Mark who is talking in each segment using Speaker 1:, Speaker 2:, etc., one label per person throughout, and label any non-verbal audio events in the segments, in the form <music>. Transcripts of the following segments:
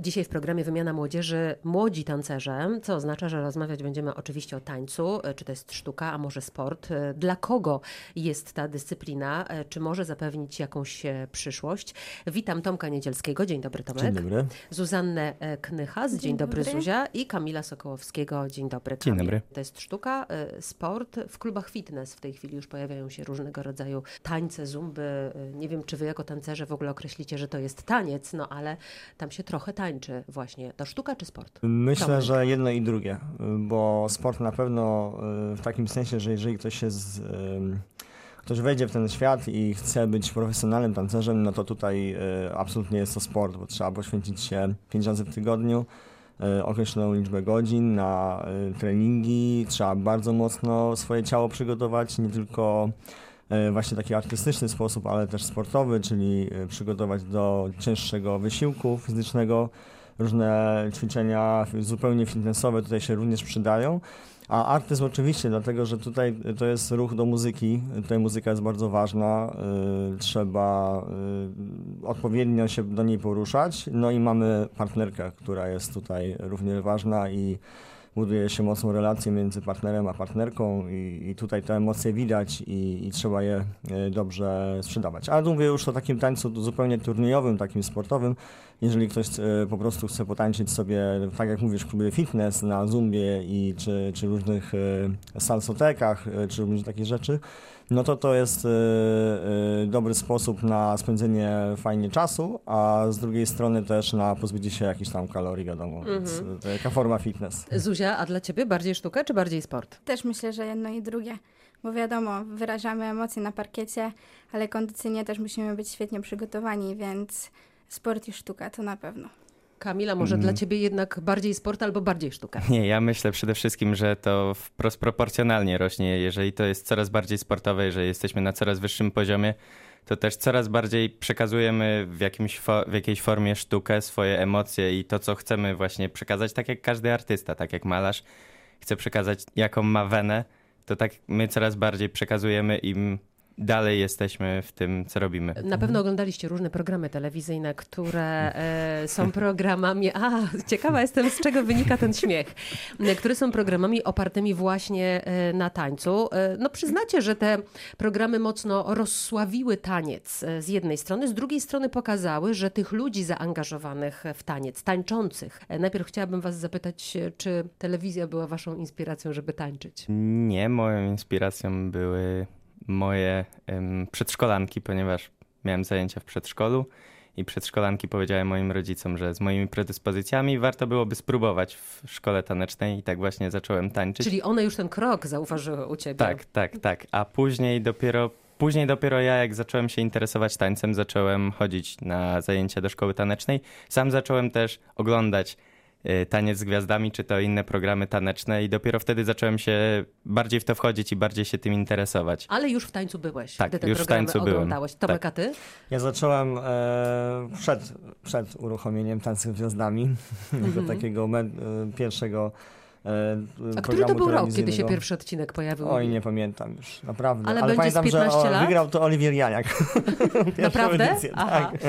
Speaker 1: Dzisiaj w programie Wymiana Młodzieży młodzi tancerze, co oznacza, że rozmawiać będziemy oczywiście o tańcu, e, czy to jest sztuka, a może sport. E, dla kogo jest ta dyscyplina? E, czy może zapewnić jakąś przyszłość? Witam Tomka Niedzielskiego. Dzień dobry Tomek.
Speaker 2: Dzień dobry.
Speaker 1: Zuzannę Knychas. Dzień, Dzień dobry, dobry Zuzia. I Kamila Sokołowskiego. Dzień dobry
Speaker 3: Kamil. Dzień dobry.
Speaker 1: To jest sztuka, sport. W klubach fitness w tej chwili już pojawiają się różnego rodzaju tańce, zumby. Nie wiem, czy wy jako tancerze w ogóle określicie, że to jest taniec, no ale tam się trochę tańczy tańczy właśnie? To sztuka czy sport?
Speaker 2: Myślę, Tomek. że jedno i drugie, bo sport na pewno y, w takim sensie, że jeżeli ktoś jest ktoś wejdzie w ten świat i chce być profesjonalnym tancerzem, no to tutaj y, absolutnie jest to sport, bo trzeba poświęcić się 5 razy w tygodniu, y, określoną liczbę godzin na treningi, trzeba bardzo mocno swoje ciało przygotować, nie tylko właśnie taki artystyczny sposób, ale też sportowy, czyli przygotować do cięższego wysiłku fizycznego, różne ćwiczenia zupełnie fitnessowe tutaj się również przydają. A artyzm oczywiście, dlatego że tutaj to jest ruch do muzyki, tutaj muzyka jest bardzo ważna, trzeba odpowiednio się do niej poruszać. No i mamy partnerkę, która jest tutaj równie ważna i buduje się mocną relację między partnerem a partnerką i, i tutaj te emocje widać i, i, trzeba je e, dobrze sprzedawać. Ale mówię już o takim tańcu zupełnie turniejowym, takim sportowym. Jeżeli ktoś e, po prostu chce potańczyć sobie, tak jak mówisz, w klubie fitness, na zumbie i czy, czy różnych e, salsotekach, czy różnych takich rzeczy, no to to jest y, y, dobry sposób na spędzenie fajnie czasu, a z drugiej strony też na pozbycie się jakichś tam kalorii, wiadomo, -hmm. więc to jaka forma fitness.
Speaker 1: Zuzia, a dla ciebie bardziej sztuka czy bardziej sport?
Speaker 4: Też myślę, że jedno i drugie. Bo wiadomo, wyrażamy emocje na parkiecie, ale kondycyjnie też musimy być świetnie przygotowani, więc sport i sztuka to na pewno.
Speaker 1: Kamila, może mm. dla ciebie jednak bardziej sport albo bardziej sztuka?
Speaker 3: Nie, ja myślę przede wszystkim, że to wprost proporcjonalnie rośnie. Jeżeli to jest coraz bardziej sportowe, jeżeli jesteśmy na coraz wyższym poziomie, to też coraz bardziej przekazujemy w, jakimś w jakiejś formie sztukę, swoje emocje i to, co chcemy właśnie przekazać, tak jak każdy artysta, tak jak malarz chce przekazać, jaką ma wenę, to tak my coraz bardziej przekazujemy im dalej jesteśmy w tym, co robimy.
Speaker 1: Na pewno oglądaliście różne programy telewizyjne, które e, są programami. A, ciekawa jestem, z czego wynika ten śmiech. Które są programami opartymi właśnie e, na tańcu. E, no, przyznacie, że te programy mocno rozsławiły taniec z jednej strony, z drugiej strony pokazały, że tych ludzi zaangażowanych w taniec, tańczących. Najpierw chciałabym Was zapytać, czy telewizja była Waszą inspiracją, żeby tańczyć?
Speaker 3: Nie, moją inspiracją były moje um, przedszkolanki, ponieważ miałem zajęcia w przedszkolu i przedszkolanki powiedziałem moim rodzicom, że z moimi predyspozycjami warto byłoby spróbować w szkole tanecznej i tak właśnie zacząłem tańczyć.
Speaker 1: Czyli one już ten krok zauważyły u ciebie.
Speaker 3: Tak, tak, tak. A później dopiero Później dopiero ja, jak zacząłem się interesować tańcem, zacząłem chodzić na zajęcia do szkoły tanecznej. Sam zacząłem też oglądać taniec z gwiazdami, czy to inne programy taneczne i dopiero wtedy zacząłem się bardziej w to wchodzić i bardziej się tym interesować.
Speaker 1: Ale już w tańcu byłeś,
Speaker 3: tak,
Speaker 1: gdy te
Speaker 3: już
Speaker 1: programy
Speaker 3: w tańcu
Speaker 1: oglądałeś.
Speaker 3: Byłem.
Speaker 1: Tomek,
Speaker 3: tak.
Speaker 1: a ty?
Speaker 2: Ja zacząłem e, przed, przed uruchomieniem Tańca z Gwiazdami, <laughs> mm -hmm. takiego e, pierwszego
Speaker 1: A który to był rok, kiedy się pierwszy odcinek pojawił?
Speaker 2: Oj, nie pamiętam już, naprawdę.
Speaker 1: Ale, Ale pamiętam, że o,
Speaker 2: wygrał to Oliwier Janiak. <laughs> <laughs>
Speaker 1: naprawdę?
Speaker 2: Edycję, tak. <laughs>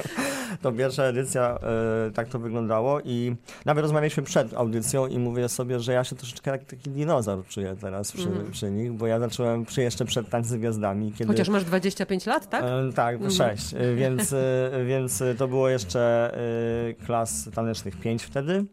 Speaker 2: To pierwsza edycja, e, tak to wyglądało i nawet rozmawialiśmy przed audycją i mówię sobie, że ja się troszeczkę jak taki dinozaur czuję teraz przy, mm. przy nich, bo ja zacząłem przy jeszcze przed Tańce z Gwiazdami.
Speaker 1: Kiedy, Chociaż masz 25 lat, tak?
Speaker 2: E, tak, mm. 6, e, więc, e, więc to było jeszcze e, klas tanecznych 5 wtedy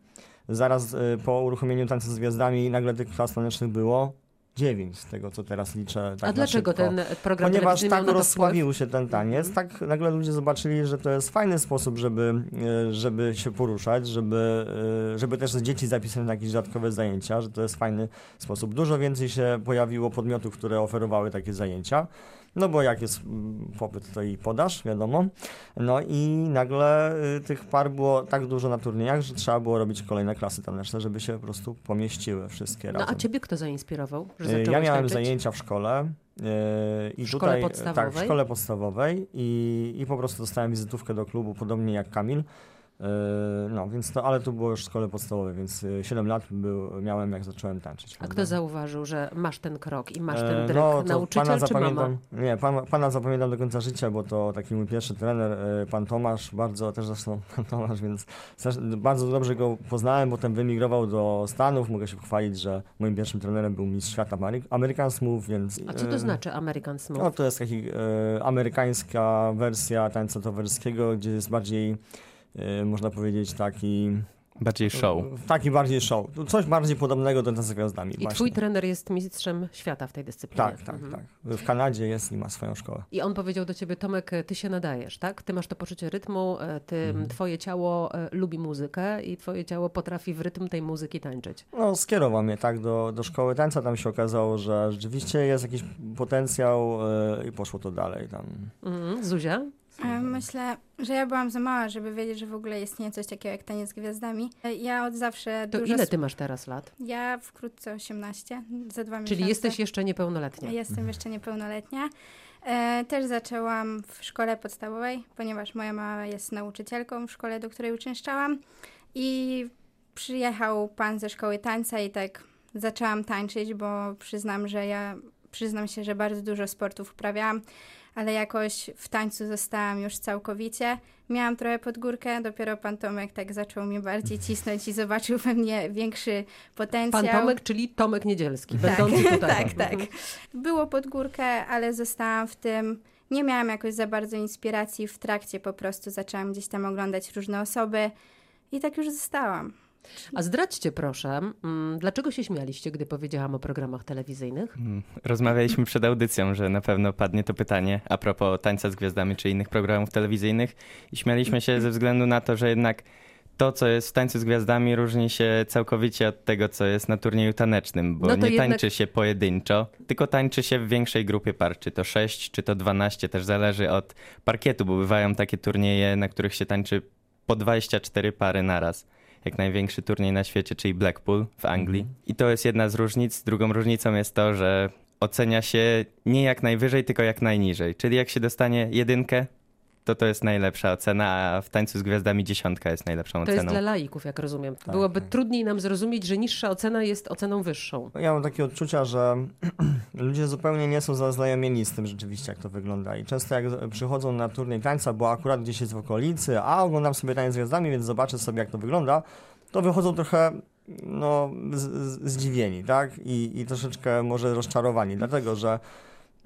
Speaker 2: zaraz y, po uruchomieniu Tańca z Gwiazdami nagle tych klas tanecznych było dziewięć z tego, co teraz liczę. Tak
Speaker 1: A dlaczego
Speaker 2: szybko.
Speaker 1: ten program
Speaker 2: Ponieważ tak rozsławił się ten taniec, tak nagle ludzie zobaczyli, że to jest fajny sposób, żeby, y, żeby się poruszać, żeby, y, żeby też dzieci zapisać na jakieś dodatkowe zajęcia, że to jest fajny sposób. Dużo więcej się pojawiło podmiotów, które oferowały takie zajęcia. No bo jak jest mm, popyt, to i podaż, wiadomo. No i nagle y, tych par było tak dużo na turniejach, że trzeba było robić kolejne klasy taneczne, żeby się po prostu pomieściły wszystkie razem.
Speaker 1: No a ciebie kto zainspirował,
Speaker 2: że y, Ja miałem tańczyć? zajęcia w szkole. Yy, I
Speaker 1: w szkole tutaj, podstawowej?
Speaker 2: Tak, w szkole podstawowej i, i po prostu dostałem wizytówkę do klubu, podobnie jak Kamil No, więc to, ale to było już w szkole podstawowej, więc yy, 7 lat był, miałem, jak zacząłem tańczyć.
Speaker 1: A
Speaker 2: prawda?
Speaker 1: kto zauważył, że masz ten krok i masz
Speaker 2: E,
Speaker 1: ten dryk?
Speaker 2: no,
Speaker 1: Nauczyciel
Speaker 2: pana
Speaker 1: czy mama?
Speaker 2: Nie, pan, pana zapamiętam do końca życia, bo to taki mój pierwszy trener, e, pan Tomasz, bardzo też zresztą <laughs> pan Tomasz, więc bardzo dobrze go poznałem, potem wymigrował do Stanów, mogę się pochwalić, że moim pierwszym trenerem był mistrz świata American Smooth, więc...
Speaker 1: A co to
Speaker 2: e,
Speaker 1: znaczy American Smooth?
Speaker 2: No to jest taki e, amerykańska wersja tańca towarzyskiego, gdzie jest bardziej, e, można powiedzieć, taki...
Speaker 3: Bardziej show.
Speaker 2: Taki bardziej show. Coś bardziej podobnego do Tańca z Gwiazdami.
Speaker 1: I
Speaker 2: właśnie.
Speaker 1: twój trener jest mistrzem świata w tej dyscyplinie.
Speaker 2: Tak, tak,
Speaker 1: Mhm.
Speaker 2: tak. W Kanadzie jest i ma swoją szkołę.
Speaker 1: I on powiedział do ciebie, Tomek, ty się nadajesz, tak? Ty masz to poczucie rytmu, e, ty,
Speaker 2: Mhm.
Speaker 1: twoje ciało e, lubi muzykę i twoje ciało potrafi w rytm tej muzyki tańczyć.
Speaker 2: No, skierował mnie tak do, do szkoły tańca. Tam się okazało, że rzeczywiście jest jakiś potencjał e, i poszło to dalej. Tam.
Speaker 1: Mhm. Zuzia?
Speaker 4: E, Myślę, że ja byłam za mała, żeby wiedzieć, że w ogóle istnieje coś takiego jak taniec z gwiazdami. E, Ja od zawsze
Speaker 1: To
Speaker 4: dużo...
Speaker 1: ile ty masz teraz lat?
Speaker 4: Ja wkrótce 18, za dwa miesiące.
Speaker 1: Czyli jesteś jeszcze niepełnoletnia.
Speaker 4: Jestem jeszcze niepełnoletnia. E, też zaczęłam w szkole podstawowej, ponieważ moja mama jest nauczycielką w szkole, do której uczęszczałam. I przyjechał pan ze szkoły tańca i tak zaczęłam tańczyć, bo przyznam, że ja przyznam się, że bardzo dużo sportów uprawiałam, ale jakoś w tańcu zostałam już całkowicie. Miałam trochę pod górkę, dopiero pan Tomek tak zaczął mnie bardziej cisnąć i zobaczył we mnie większy potencjał.
Speaker 1: Pan Tomek, czyli Tomek Niedzielski,
Speaker 4: Tak,
Speaker 1: będący <laughs> tutaj.
Speaker 4: tak, tak. Było pod górkę, ale zostałam w tym. Nie miałam jakoś za bardzo inspiracji w trakcie, po prostu zaczęłam gdzieś tam oglądać różne osoby i tak już zostałam.
Speaker 1: A zdradźcie proszę, mm, dlaczego się śmialiście, gdy powiedziałam o programach telewizyjnych?
Speaker 3: Mm, Rozmawialiśmy przed audycją, że na pewno padnie to pytanie a propos tańca z gwiazdami czy innych programów telewizyjnych i śmialiśmy się ze względu na to, że jednak to, co jest w tańcu z gwiazdami, różni się całkowicie od tego, co jest na turnieju tanecznym, bo
Speaker 1: No
Speaker 3: nie
Speaker 1: jednak-
Speaker 3: tańczy się pojedynczo, tylko tańczy się w większej grupie par, czy to 6, czy to 12, też zależy od parkietu, bo bywają takie turnieje, na których się tańczy po 24 pary naraz. Jak największy turniej na świecie, czyli Blackpool w Anglii. I to jest jedna z różnic. Drugą różnicą jest to, że ocenia się nie jak najwyżej, tylko jak najniżej. Czyli jak się dostanie jedynkę, to to jest najlepsza ocena, a w tańcu z gwiazdami dziesiątka jest najlepszą
Speaker 1: To jest
Speaker 3: oceną.
Speaker 1: dla laików, jak rozumiem.
Speaker 2: Tak,
Speaker 1: Byłoby
Speaker 2: tak.
Speaker 1: trudniej nam zrozumieć, że niższa ocena jest oceną wyższą.
Speaker 2: Ja mam takie odczucia, że <clears throat> ludzie zupełnie nie są zaznajomieni z tym rzeczywiście, jak to wygląda. I często jak przychodzą na turniej tańca, bo akurat gdzieś jest w okolicy, a oglądam sobie taniec z gwiazdami, więc zobaczę sobie, jak to wygląda, to wychodzą trochę no, z, z, zdziwieni, tak? I, I troszeczkę może rozczarowani, dlatego że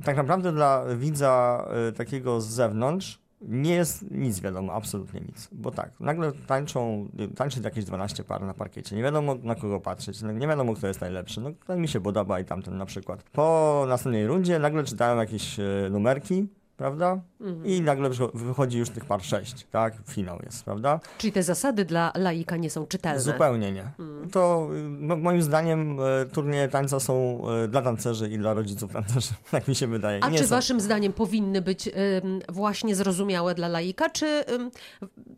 Speaker 2: tak naprawdę dla widza y, takiego z zewnątrz nie jest nic wiadomo, absolutnie nic. Bo tak, nagle tańczą, tańczy jakieś 12 par na parkiecie. Nie wiadomo na kogo patrzeć, nie wiadomo kto jest najlepszy. No ten mi się podoba i tamten na przykład. Po następnej rundzie nagle czytają jakieś e, numerki, prawda?
Speaker 1: Mhm.
Speaker 2: I nagle wycho- wychodzi już tych par 6, tak? Finał jest, prawda?
Speaker 1: Czyli te zasady dla laika nie są czytelne.
Speaker 2: Zupełnie nie.
Speaker 1: Mm.
Speaker 2: To y, mo- moim zdaniem e, turnieje tańca są e, dla tancerzy i dla rodziców tancerzy, <laughs> tak mi się wydaje.
Speaker 1: A
Speaker 2: nie
Speaker 1: czy
Speaker 2: są...
Speaker 1: waszym zdaniem powinny być ym, właśnie zrozumiałe dla laika, czy ym,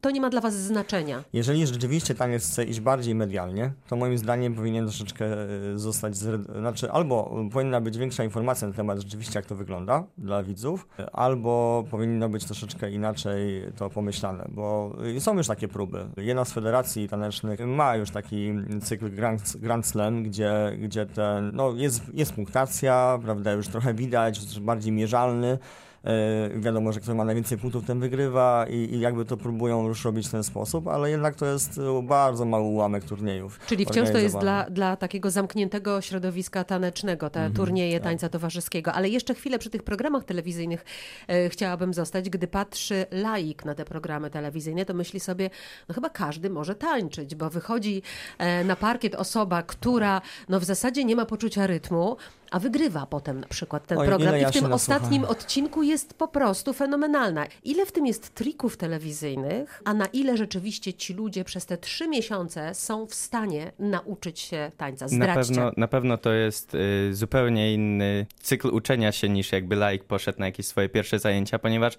Speaker 1: to nie ma dla was znaczenia?
Speaker 2: Jeżeli rzeczywiście taniec chce iść bardziej medialnie, to moim zdaniem powinien troszeczkę e, zostać, zre... znaczy albo powinna być większa informacja na temat rzeczywiście jak to wygląda dla widzów, e, albo powinno być troszeczkę inaczej to pomyślane, bo są już takie próby. Jedna z federacji tanecznych ma już taki cykl Grand, Grand Slam, gdzie, gdzie ten, no jest, jest punktacja, prawda, już trochę widać, bardziej mierzalny. E, wiadomo, że kto ma najwięcej punktów, ten wygrywa i, i jakby to próbują już robić w ten sposób, ale jednak to jest e, bardzo mały ułamek turniejów.
Speaker 1: Czyli wciąż to jest dla, dla takiego zamkniętego środowiska tanecznego, te
Speaker 2: Mhm,
Speaker 1: turnieje
Speaker 2: tak.
Speaker 1: tańca towarzyskiego. Ale jeszcze chwilę przy tych programach telewizyjnych e, chciałabym zostać. Gdy patrzy laik na te programy telewizyjne, to myśli sobie, no chyba każdy może tańczyć, bo wychodzi e, na parkiet osoba, która no w zasadzie nie ma poczucia rytmu, a wygrywa potem na przykład ten
Speaker 2: Oj,
Speaker 1: program. I
Speaker 2: ja
Speaker 1: w tym ostatnim odcinku jest po prostu fenomenalna. Ile w tym jest trików telewizyjnych, a na ile rzeczywiście ci ludzie przez te trzy miesiące są w stanie nauczyć się tańca?
Speaker 3: Na
Speaker 1: Zdradźcie.
Speaker 3: pewno, na pewno to jest y, zupełnie inny cykl uczenia się niż jakby laik poszedł na jakieś swoje pierwsze zajęcia, ponieważ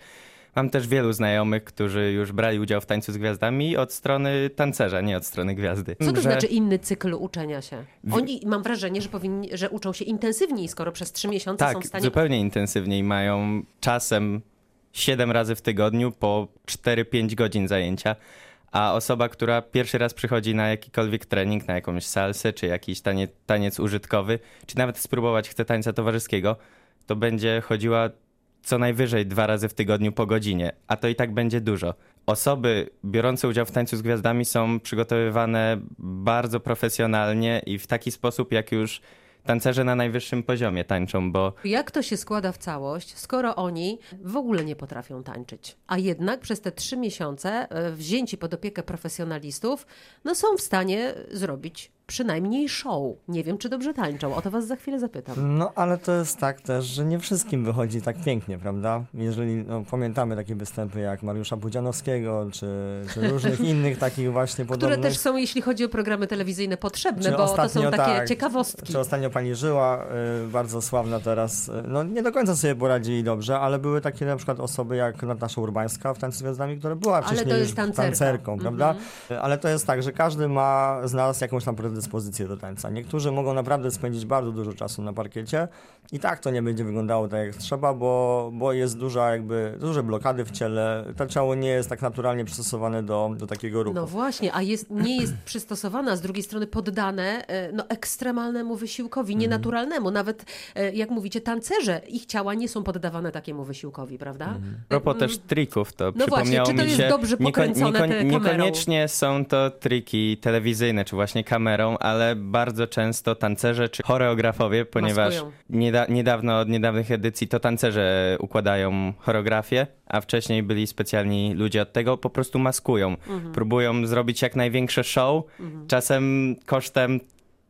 Speaker 3: mam też wielu znajomych, którzy już brali udział w tańcu z gwiazdami od strony tancerza, nie od strony gwiazdy.
Speaker 1: Co to
Speaker 3: Że-
Speaker 1: znaczy inny cykl uczenia się? Oni, mam wrażenie, że, powinni, że uczą się intensywniej, skoro przez trzy miesiące są
Speaker 3: Tak,
Speaker 1: w stanie...
Speaker 3: zupełnie intensywniej mają czasem 7 razy w tygodniu po 4-5 godzin zajęcia, A osoba, która pierwszy raz przychodzi na jakikolwiek trening, na jakąś salsę, czy jakiś taniec, taniec użytkowy, czy nawet spróbować chce tańca towarzyskiego, to będzie chodziła co najwyżej dwa razy w tygodniu po godzinie, a to i tak będzie dużo. Osoby biorące udział w tańcu z gwiazdami są przygotowywane bardzo profesjonalnie i w taki sposób, jak już tancerze na najwyższym poziomie tańczą, bo
Speaker 1: Jak to się składa w całość, skoro oni w ogóle nie potrafią tańczyć, a jednak przez te trzy miesiące e, wzięci pod opiekę profesjonalistów, no są w stanie zrobić przynajmniej show. Nie wiem, czy dobrze tańczą. O to was za chwilę zapytam.
Speaker 2: No, ale to jest tak też, że nie wszystkim wychodzi tak pięknie, prawda? Jeżeli no, pamiętamy takie występy jak Mariusza Budzianowskiego, czy, czy różnych <laughs> innych takich właśnie
Speaker 1: Które
Speaker 2: podobnych.
Speaker 1: też są, jeśli chodzi o programy telewizyjne, potrzebne,
Speaker 2: Czy
Speaker 1: bo to są takie
Speaker 2: tak,
Speaker 1: ciekawostki.
Speaker 2: Czy ostatnio pani Żyła, y, bardzo sławna teraz, y, no nie do końca sobie poradzili dobrze, ale były takie na przykład osoby jak Natasza Urbańska w Tańcu z Gwiazdami, która była
Speaker 1: Ale
Speaker 2: wcześniej
Speaker 1: to
Speaker 2: już
Speaker 1: jest tancerka.
Speaker 2: tancerką, prawda? Y, Ale to jest tak, że każdy ma z nas jakąś tam predyspozycję do tańca. Niektórzy mogą naprawdę spędzić bardzo dużo czasu na parkiecie i tak to nie będzie wyglądało tak jak trzeba, bo, bo jest duża jakby, duże blokady w ciele, to ciało nie jest tak naturalnie przystosowane do, do takiego ruchu.
Speaker 1: No właśnie, a jest, nie jest przystosowane, a z drugiej strony poddane e, no, ekstremalnemu wysiłkowi,
Speaker 2: Mhm.
Speaker 1: nienaturalnemu. Nawet, e, jak mówicie, tancerze, ich ciała nie są poddawane takiemu wysiłkowi, prawda?
Speaker 2: Mhm.
Speaker 3: A propos też trików, to
Speaker 1: No właśnie,
Speaker 3: przypomniało
Speaker 1: czy to
Speaker 3: mi
Speaker 1: jest
Speaker 3: się...
Speaker 1: dobrze pokręcone?
Speaker 3: Niekoniecznie są to triki telewizyjne, czy właśnie kamerą, ale bardzo często tancerze czy choreografowie, ponieważ
Speaker 1: Maskują.
Speaker 3: nieda niedawno, od niedawnych edycji to tancerze układają choreografię, a wcześniej byli specjalni ludzie od tego, po prostu maskują.
Speaker 1: Mhm.
Speaker 3: Próbują zrobić jak największe show, czasem kosztem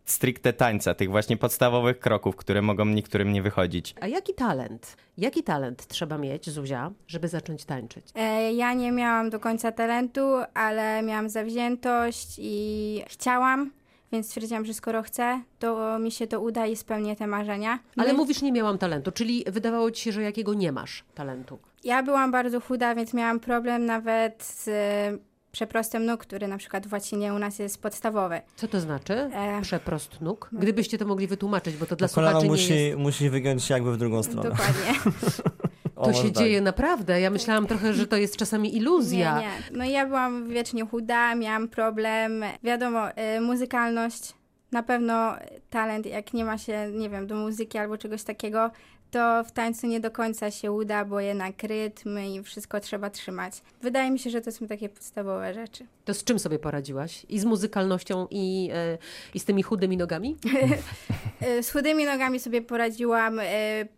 Speaker 3: stricte tańca, tych właśnie podstawowych kroków, które mogą niektórym nie wychodzić.
Speaker 1: A jaki talent, jaki talent trzeba mieć, Zuzia, żeby zacząć tańczyć?
Speaker 4: E, Ja nie miałam do końca talentu, ale miałam zawziętość i chciałam, więc stwierdziłam, że skoro chcę, to mi się to uda i spełnię te marzenia.
Speaker 1: Ale
Speaker 4: No i
Speaker 1: mówisz, nie miałam talentu, czyli wydawało ci się, że jakiego nie masz talentu.
Speaker 4: Ja byłam bardzo chuda, więc miałam problem nawet z e, przeprostem nóg, który na przykład w łacinie u nas jest podstawowy.
Speaker 1: Co to znaczy?
Speaker 4: E,
Speaker 1: Przeprost nóg? Gdybyście to mogli wytłumaczyć, bo to dla
Speaker 2: To
Speaker 1: słuchaczy nie
Speaker 2: musi,
Speaker 1: jest...
Speaker 2: musi wygiąć się jakby w drugą stronę.
Speaker 4: Dokładnie. <laughs>
Speaker 2: O,
Speaker 1: To się
Speaker 2: tak.
Speaker 1: dzieje naprawdę. Ja myślałam trochę, że to jest czasami iluzja.
Speaker 4: Nie, nie. No ja byłam wiecznie chuda, miałam problem. Wiadomo, y, muzykalność, na pewno talent, jak nie ma się, nie wiem, do muzyki albo czegoś takiego, to w tańcu nie do końca się uda, bo jednak rytm i wszystko trzeba trzymać. Wydaje mi się, że to są takie podstawowe rzeczy.
Speaker 1: To z czym sobie poradziłaś? I z muzykalnością, i, e, i z tymi chudymi nogami?
Speaker 4: Y, <laughs> Z chudymi nogami sobie poradziłam y,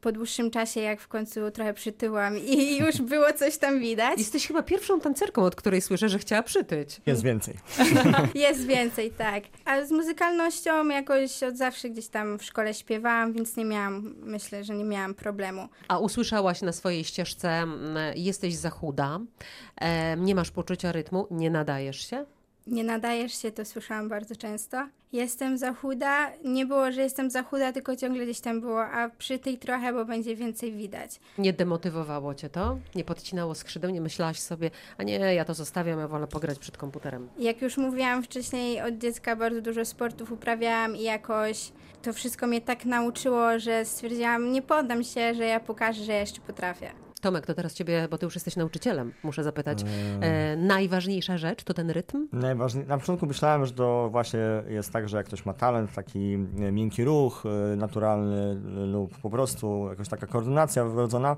Speaker 4: po dłuższym czasie, jak w końcu trochę przytyłam i <laughs> już było coś tam widać.
Speaker 1: Jesteś chyba pierwszą tancerką, od której słyszę, że chciała przytyć.
Speaker 2: Jest więcej. <laughs>
Speaker 4: Jest więcej, tak. A z muzykalnością jakoś od zawsze gdzieś tam w szkole śpiewałam, więc nie miałam, myślę, że nie miałam problemu.
Speaker 1: A usłyszałaś na swojej ścieżce, mm, jesteś za chuda, nie masz poczucia rytmu, nie nadajesz się?
Speaker 4: Nie nadajesz się, to słyszałam bardzo często. Jestem za chuda. Nie było, że jestem za chuda, tylko ciągle gdzieś tam było, a przy tej trochę, bo będzie więcej widać.
Speaker 1: Nie demotywowało cię to? Nie podcinało skrzydeł? Nie myślałaś sobie, a nie, ja to zostawiam, ja wolę pograć przed komputerem.
Speaker 4: Jak już mówiłam wcześniej, od dziecka bardzo dużo sportów uprawiałam i jakoś to wszystko mnie tak nauczyło, że stwierdziłam, nie poddam się, że ja pokażę, że ja jeszcze potrafię.
Speaker 1: Tomek, to teraz ciebie, bo ty już jesteś nauczycielem, muszę zapytać. E, najważniejsza rzecz to ten rytm?
Speaker 2: Na początku myślałem, że to właśnie jest tak, że jak ktoś ma talent, taki e, miękki ruch, e, naturalny e, lub po prostu jakaś taka koordynacja wrodzona,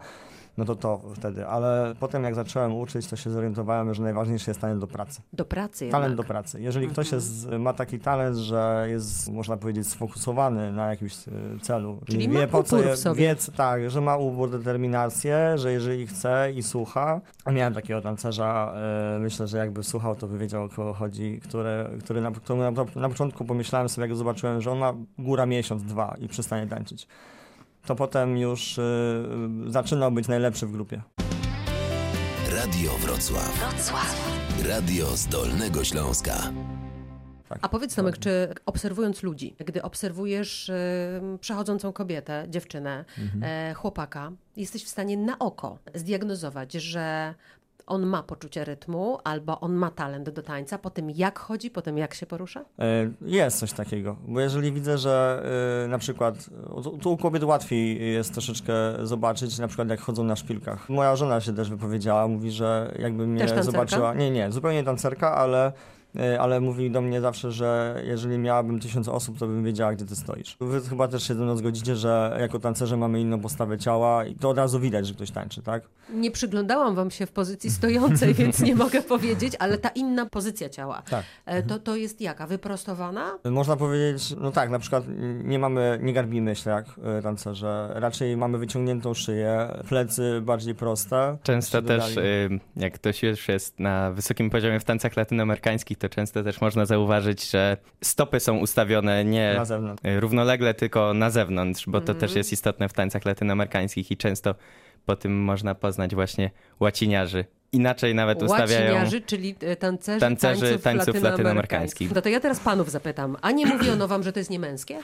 Speaker 2: no to to wtedy. Ale potem jak zacząłem uczyć, to się zorientowałem, że najważniejszy jest talent do pracy.
Speaker 1: Do pracy
Speaker 2: Talent
Speaker 1: jednak.
Speaker 2: do pracy. Jeżeli ktoś jest, ma taki talent, że jest, można powiedzieć, sfokusowany na jakimś e, celu,
Speaker 1: Czyli
Speaker 2: wie po co je, wie, tak, że ma upór, determinację, że jeżeli chce i słucha. A miałem takiego tancerza, e, myślę, że jakby słuchał, to by wiedział o kogo chodzi, które, który na, który na, na początku pomyślałem sobie, jak zobaczyłem, że on ma góra miesiąc, dwa i przestanie tańczyć. To potem już e, zaczynał być najlepszy w grupie.
Speaker 5: Radio Wrocław. Radio z Dolnego Śląska.
Speaker 1: A powiedz Tomek, czy obserwując ludzi, gdy obserwujesz y, przechodzącą kobietę, dziewczynę,
Speaker 2: Mhm.
Speaker 1: e, chłopaka, jesteś w stanie na oko zdiagnozować, że on ma poczucie rytmu albo on ma talent do tańca po tym, jak chodzi, po tym, jak się porusza?
Speaker 2: E, jest coś takiego, bo jeżeli widzę, że y, na przykład tu, u kobiet łatwiej jest troszeczkę zobaczyć, na przykład jak chodzą na szpilkach. Moja żona się też wypowiedziała, mówi, że jakby mnie zobaczyła. Nie, nie, zupełnie tancerka, ale E, ale mówi do mnie zawsze, że jeżeli miałabym tysiąc osób, to bym wiedziała, gdzie ty stoisz. Wy chyba też się ze mną zgodzicie, że jako tancerze mamy inną postawę ciała i to od razu widać, że ktoś tańczy, tak?
Speaker 1: Nie przyglądałam wam się w pozycji stojącej, <laughs> więc nie mogę powiedzieć, ale ta inna pozycja ciała, tak. E, to, to jest jaka? Wyprostowana?
Speaker 2: Można powiedzieć, no tak, na przykład nie mamy, nie garbimy się jak e, tancerze, raczej mamy wyciągniętą szyję, plecy bardziej proste.
Speaker 3: Często też, jak ktoś już jest na wysokim poziomie w tańcach latynoamerykańskich, to to często też można zauważyć, że stopy są ustawione nie równolegle, tylko na zewnątrz, bo to mm. też jest istotne w tańcach latynoamerykańskich i często po tym można poznać właśnie łaciniarzy. Inaczej nawet ustawiają...
Speaker 1: Łaciniarzy, czyli e, tancerzy,
Speaker 3: tancerzy tańców, tańców latynoamerykańskich. latynoamerykańskich.
Speaker 1: No to ja teraz panów zapytam, a nie mówiono wam, że to jest niemęskie?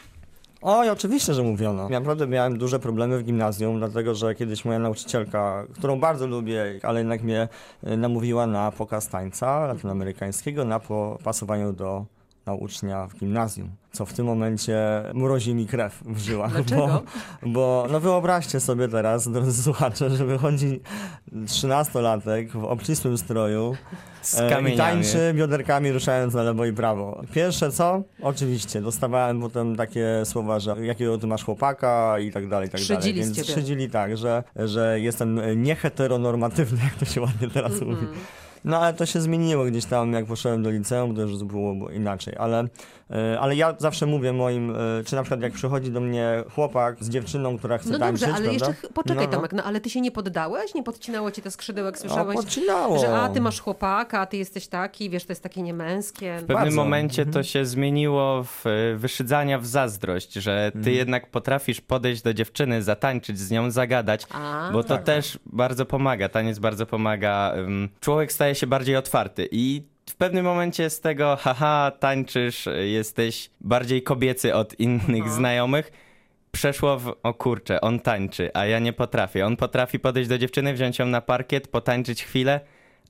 Speaker 2: Oj, oczywiście, że mówiono. Ja naprawdę miałem duże problemy w gimnazjum, dlatego że kiedyś moja nauczycielka, którą bardzo lubię, ale jednak mnie e, namówiła na pokaz tańca latynoamerykańskiego, na pasowaniu do na ucznia w gimnazjum, co w tym momencie mrozi mi krew w żyłach.
Speaker 1: Dlaczego?
Speaker 2: Bo, bo no wyobraźcie sobie teraz, drodzy słuchacze, że wychodzi trzynastolatek w obcisłym stroju
Speaker 3: z e,
Speaker 2: i tańczy bioderkami ruszając na lewo i prawo. Pierwsze co? Oczywiście, dostawałem potem takie słowa, że jakiego ty masz chłopaka i tak dalej, i tak
Speaker 1: Szydzili
Speaker 2: dalej.
Speaker 1: Więc
Speaker 2: szydzili tak, że, że jestem nieheteronormatywny, jak to się ładnie teraz mm -hmm. mówi. No ale to się zmieniło gdzieś tam, jak poszedłem do liceum, to już było inaczej, ale E, ale ja zawsze mówię moim, e, czy na przykład jak przychodzi do mnie chłopak z dziewczyną, która chce
Speaker 1: no
Speaker 2: tańczyć,
Speaker 1: dobrze, ale
Speaker 2: prawda?
Speaker 1: jeszcze poczekaj no, no. Tomek, no ale ty się nie poddałeś? Nie podcinało cię to skrzydełek? Słyszałeś,
Speaker 2: no, podcinało.
Speaker 1: że a ty masz chłopaka, a ty jesteś taki, wiesz, to jest takie niemęskie.
Speaker 3: W pewnym Bardzo. momencie mhm. to się zmieniło w e, wyszydzania w zazdrość, że ty mhm. jednak potrafisz podejść do dziewczyny, zatańczyć z nią, zagadać, a, bo to tak. też bardzo pomaga, taniec bardzo pomaga. Człowiek staje się bardziej otwarty i w pewnym momencie z tego, haha, tańczysz, jesteś bardziej kobiecy od innych Aha. znajomych, przeszło w, o kurczę, on tańczy, a ja nie potrafię. On potrafi podejść do dziewczyny, wziąć ją na parkiet, potańczyć chwilę,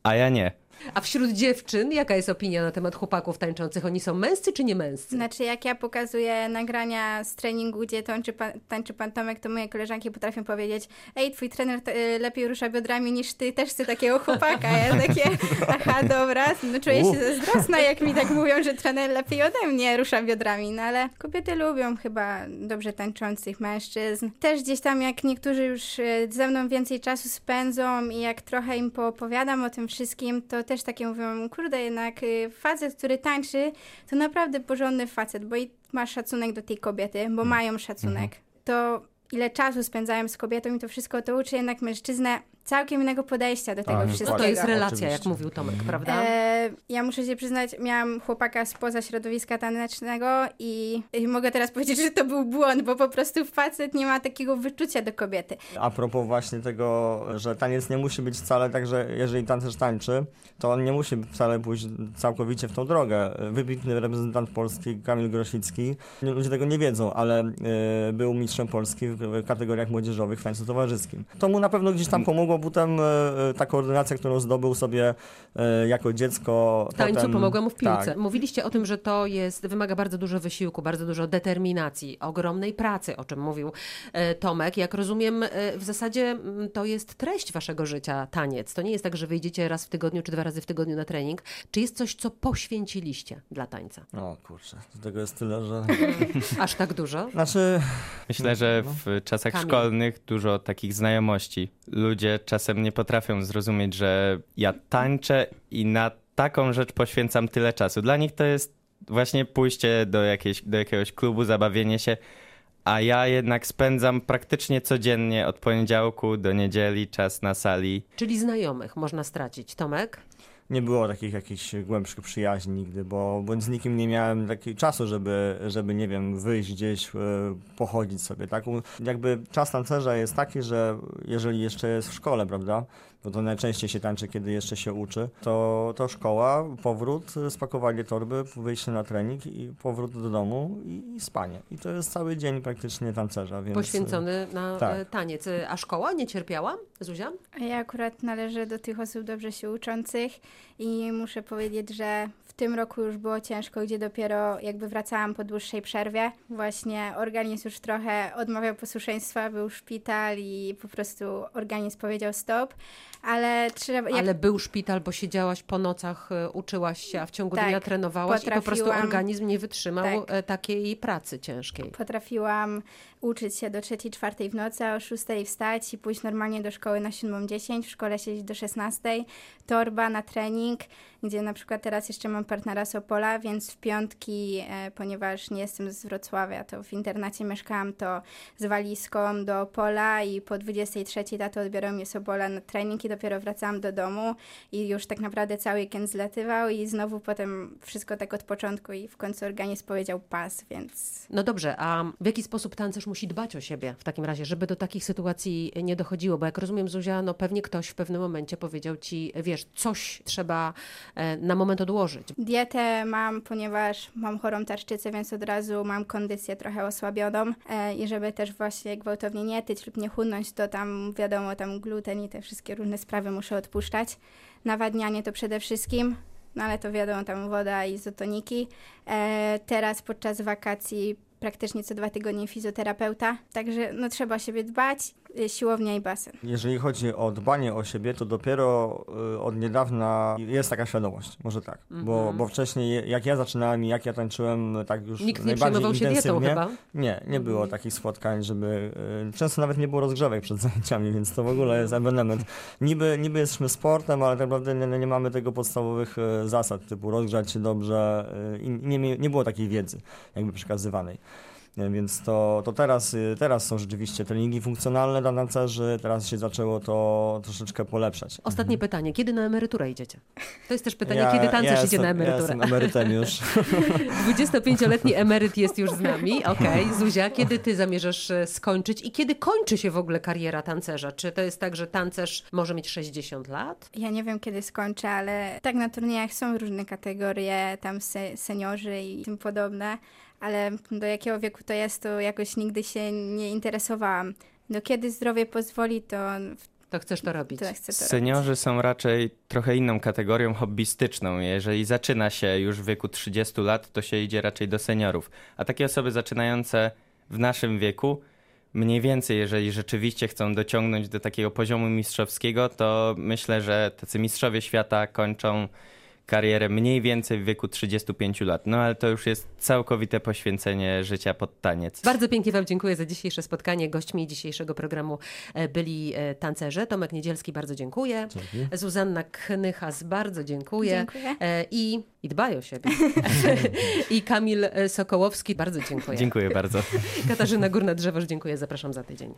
Speaker 3: a ja nie.
Speaker 1: A wśród dziewczyn, jaka jest opinia na temat chłopaków tańczących? Oni są męscy czy nie męscy?
Speaker 4: Znaczy, jak ja pokazuję nagrania z treningu, gdzie tańczy pan, tańczy pan Tomek, to moje koleżanki potrafią powiedzieć ej, twój trener lepiej rusza biodrami niż ty, też chcę takiego chłopaka. Ja takie, aha, dobra, no czuję się zazdrosna, jak mi tak mówią, że trener lepiej ode mnie rusza biodrami, no ale kobiety lubią chyba dobrze tańczących mężczyzn. Też gdzieś tam, jak niektórzy już y, ze mną więcej czasu spędzą i jak trochę im poopowiadam o tym wszystkim, to też takie mówią, kurde, jednak y, facet, który tańczy, to naprawdę porządny facet, bo i ma szacunek do tej kobiety, bo mm. mają szacunek. Mhm. To ile czasu spędzałem z kobietą i to wszystko, to uczy jednak mężczyznę całkiem innego podejścia do tego A, wszystkiego.
Speaker 1: No to jest relacja, Oczywiście. jak mówił Tomek, mhm. prawda? E,
Speaker 4: ja muszę się przyznać, miałam chłopaka spoza środowiska tanecznego i, i, mogę teraz powiedzieć, że to był błąd, bo po prostu facet nie ma takiego wyczucia do kobiety.
Speaker 2: A propos właśnie tego, że taniec nie musi być wcale tak, że jeżeli tancerz tańczy, to on nie musi wcale pójść całkowicie w tą drogę. Wybitny reprezentant Polski, Kamil Grosicki, ludzie tego nie wiedzą, ale y, był mistrzem Polski w kategoriach młodzieżowych w tańcu towarzyskim. To mu na pewno gdzieś tam pomogło pomogło potem e, e, ta koordynacja, którą zdobył sobie e, jako dziecko.
Speaker 1: W tańcu
Speaker 2: potem...
Speaker 1: pomogła mu w piłce. Tak. Mówiliście o tym, że to jest, wymaga bardzo dużo wysiłku, bardzo dużo determinacji, ogromnej pracy, o czym mówił Tomek. Jak rozumiem, w zasadzie to jest treść waszego życia, taniec. To nie jest tak, że wyjdziecie raz w tygodniu czy dwa razy w tygodniu na trening. Czy jest coś, co poświęciliście dla tańca?
Speaker 2: O kurczę, tego jest tyle, że... <laughs>
Speaker 1: Aż tak dużo?
Speaker 2: Znaczy...
Speaker 3: Myślę, że w czasach Kamil. szkolnych dużo takich znajomości. Ludzie czasem nie potrafią zrozumieć, że ja tańczę i na taką rzecz poświęcam tyle czasu. Dla nich to jest właśnie pójście do, jakiejś, do jakiegoś klubu, zabawienie się, a ja jednak spędzam praktycznie codziennie od poniedziałku do niedzieli czas na sali.
Speaker 1: Czyli znajomych można stracić. Tomek?
Speaker 2: Nie było takich jakichś głębszych przyjaźni nigdy, bo, bo z nikim nie miałem takiego czasu, żeby, żeby, nie wiem, wyjść gdzieś, e, pochodzić sobie, tak? Jakby czas tancerza jest taki, że jeżeli jeszcze jest w szkole, prawda, bo to najczęściej się tańczy, kiedy jeszcze się uczy, to, to szkoła, powrót, spakowanie torby, wyjście na trening i powrót do domu i, i spanie. I to jest cały dzień praktycznie tancerza. Więc...
Speaker 1: Poświęcony na
Speaker 2: tak.
Speaker 1: e, taniec. A szkoła nie cierpiała, Zuzia?
Speaker 4: Ja akurat należę do tych osób dobrze się uczących i muszę powiedzieć, że w tym roku już było ciężko, gdzie dopiero jakby wracałam po dłuższej przerwie. Właśnie organizm już trochę odmawiał posłuszeństwa, był szpital i po prostu organizm powiedział stop, ale trzeba... Jak...
Speaker 1: Ale był szpital, bo siedziałaś po nocach, e, uczyłaś się, a w ciągu
Speaker 4: Tak,
Speaker 1: dnia trenowałaś i po prostu organizm nie wytrzymał
Speaker 4: Tak.
Speaker 1: e, takiej pracy ciężkiej.
Speaker 4: Potrafiłam uczyć się do trzeciej, czwartej w nocy, a o szóstej wstać i pójść normalnie do szkoły na 7.10, w szkole siedzieć do 16, torba na trening, gdzie na przykład teraz jeszcze mam partnera z Opola, więc w piątki, e, ponieważ nie jestem z Wrocławia, to w internacie mieszkałam, to z walizką do Opola i po 23 tato odbierał mnie z Opola na trening i dopiero wracałam do domu i już tak naprawdę cały weekend zlatywał i znowu potem wszystko tak od początku i w końcu organizm powiedział pas, więc
Speaker 1: No dobrze, a w jaki sposób tancerz musi dbać o siebie w takim razie, żeby do takich sytuacji nie dochodziło? Bo jak rozumiem, Zuzia, no pewnie ktoś w pewnym momencie powiedział ci, wiesz, coś trzeba e, na moment odłożyć.
Speaker 4: Dietę mam, ponieważ mam chorą tarczycę, więc od razu mam kondycję trochę osłabioną e, i żeby też właśnie gwałtownie nie tyć lub nie chudnąć, to tam wiadomo, tam gluten i te wszystkie różne sprawy muszę odpuszczać. Nawadnianie to przede wszystkim, no ale to wiadomo, tam woda i izotoniki. E, teraz podczas wakacji praktycznie co dwa tygodnie fizjoterapeuta, także no trzeba siebie dbać, siłownia i basen.
Speaker 2: Jeżeli chodzi o dbanie o siebie, to dopiero y, od niedawna jest taka świadomość, może tak. Bo, bo wcześniej, jak ja zaczynałem i jak ja tańczyłem, tak już
Speaker 1: Nikt nie przejmował się dietą chyba.
Speaker 2: Nie, nie było takich spotkań, żeby. y, Często nawet nie było rozgrzewek przed <laughs> zajęciami, więc to w ogóle jest ewenement. Niby, niby jesteśmy sportem, ale tak naprawdę nie, nie mamy tego podstawowych y, zasad, typu rozgrzać się dobrze y, i nie, nie było takiej wiedzy jakby przekazywanej. Nie, Więc to, to teraz, y, teraz są rzeczywiście treningi funkcjonalne dla tancerzy, teraz się zaczęło to troszeczkę polepszać.
Speaker 1: Ostatnie pytanie, kiedy na emeryturę idziecie? To jest też pytanie,
Speaker 2: Ja-
Speaker 1: kiedy tancerz
Speaker 2: ja
Speaker 1: idzie na
Speaker 2: jestem- Ja
Speaker 1: emeryturę?
Speaker 2: jestem emerytem już. <laughs>
Speaker 1: 25-letni emeryt jest już z nami. Okej, Zuzia, kiedy ty zamierzasz e, skończyć i kiedy kończy się w ogóle kariera tancerza? Czy to jest tak, że tancerz może mieć 60 lat?
Speaker 4: Ja nie wiem, kiedy skończę, ale tak na turniejach są różne kategorie, tam se, seniorzy i tym podobne, ale do jakiego wieku to jest, to jakoś nigdy się nie interesowałam. Do kiedy zdrowie pozwoli, to,
Speaker 1: To chcesz to robić?
Speaker 4: to chcę to robić.
Speaker 3: Seniorzy są raczej trochę inną kategorią hobbystyczną. Jeżeli zaczyna się już w wieku 30 lat, to się idzie raczej do seniorów. A takie osoby zaczynające w naszym wieku, mniej więcej, jeżeli rzeczywiście chcą dociągnąć do takiego poziomu mistrzowskiego, to myślę, że tacy mistrzowie świata kończą karierę mniej więcej w wieku 35 lat. No ale to już jest całkowite poświęcenie życia pod taniec.
Speaker 1: Bardzo pięknie Wam dziękuję za dzisiejsze spotkanie. Gośćmi dzisiejszego programu e, byli e, tancerze. Tomek Niedzielski, bardzo dziękuję. Zuzanna Knychas, bardzo dziękuję.
Speaker 4: Dziękuję.
Speaker 1: E, I, I dbaj o siebie. <laughs> I Kamil Sokołowski, bardzo dziękuję.
Speaker 3: Dziękuję bardzo. <laughs>
Speaker 1: Katarzyna Górna-Drzewoż, dziękuję. Zapraszam za tydzień.